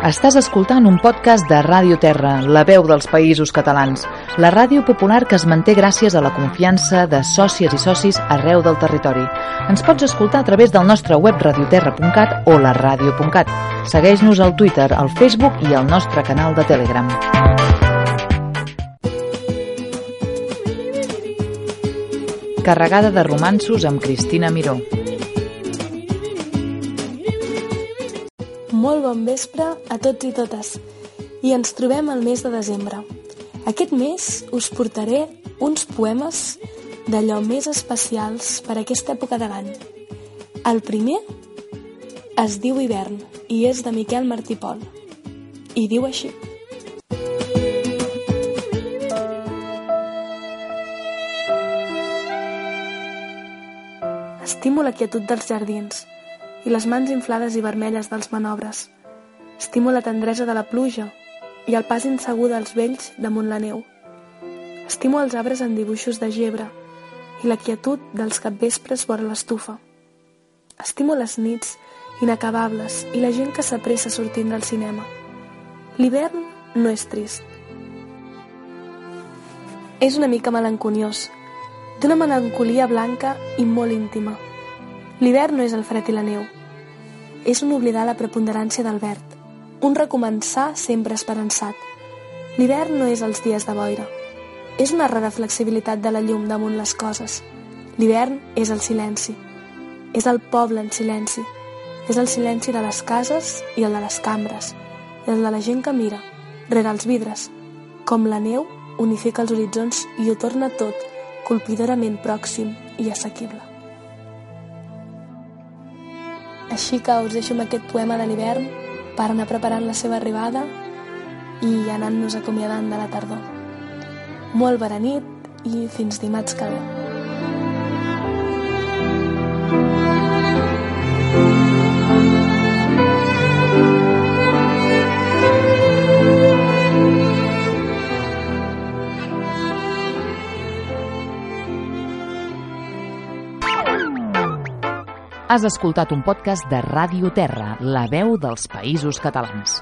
Estàs escoltant un podcast de Ràdio Terra, la veu dels països catalans, la ràdio popular que es manté gràcies a la confiança de sòcies i socis arreu del territori. Ens pots escoltar a través del nostre web radioterra.cat o la ràdio.cat. Segueix-nos al Twitter, al Facebook i al nostre canal de Telegram. Carregada de romanços amb Cristina Miró. Molt bon vespre a tots i totes. I ens trobem al mes de desembre. Aquest mes us portaré uns poemes d'allò més especials per a aquesta època de l'any. El primer es diu Hivern i és de Miquel Martí Pol. I diu així. Estimo la quietud dels jardins i les mans inflades i vermelles dels manobres. Estimo la tendresa de la pluja i el pas insegur dels vells damunt la neu. Estimo els arbres en dibuixos de gebre i la quietud dels capvespres vora l'estufa. Estimo les nits inacabables i la gent que s'apressa sortint del cinema. L'hivern no és trist. És una mica melanconiós, d'una melancolia blanca i molt íntima. L'hivern no és el fred i la neu. És un oblidar la preponderància del verd, un recomençar sempre esperançat. L'hivern no és els dies de boira. És una rara flexibilitat de la llum damunt les coses. L'hivern és el silenci. És el poble en silenci. És el silenci de les cases i el de les cambres. I el de la gent que mira, rere els vidres. Com la neu unifica els horitzons i ho torna tot colpidorament pròxim i assequible. Així que us deixo amb aquest poema de l'hivern per anar preparant la seva arribada i anant-nos acomiadant de la tardor. Molt bona nit i fins dimarts que ve. Has escoltat un podcast de Ràdio Terra, la veu dels països catalans.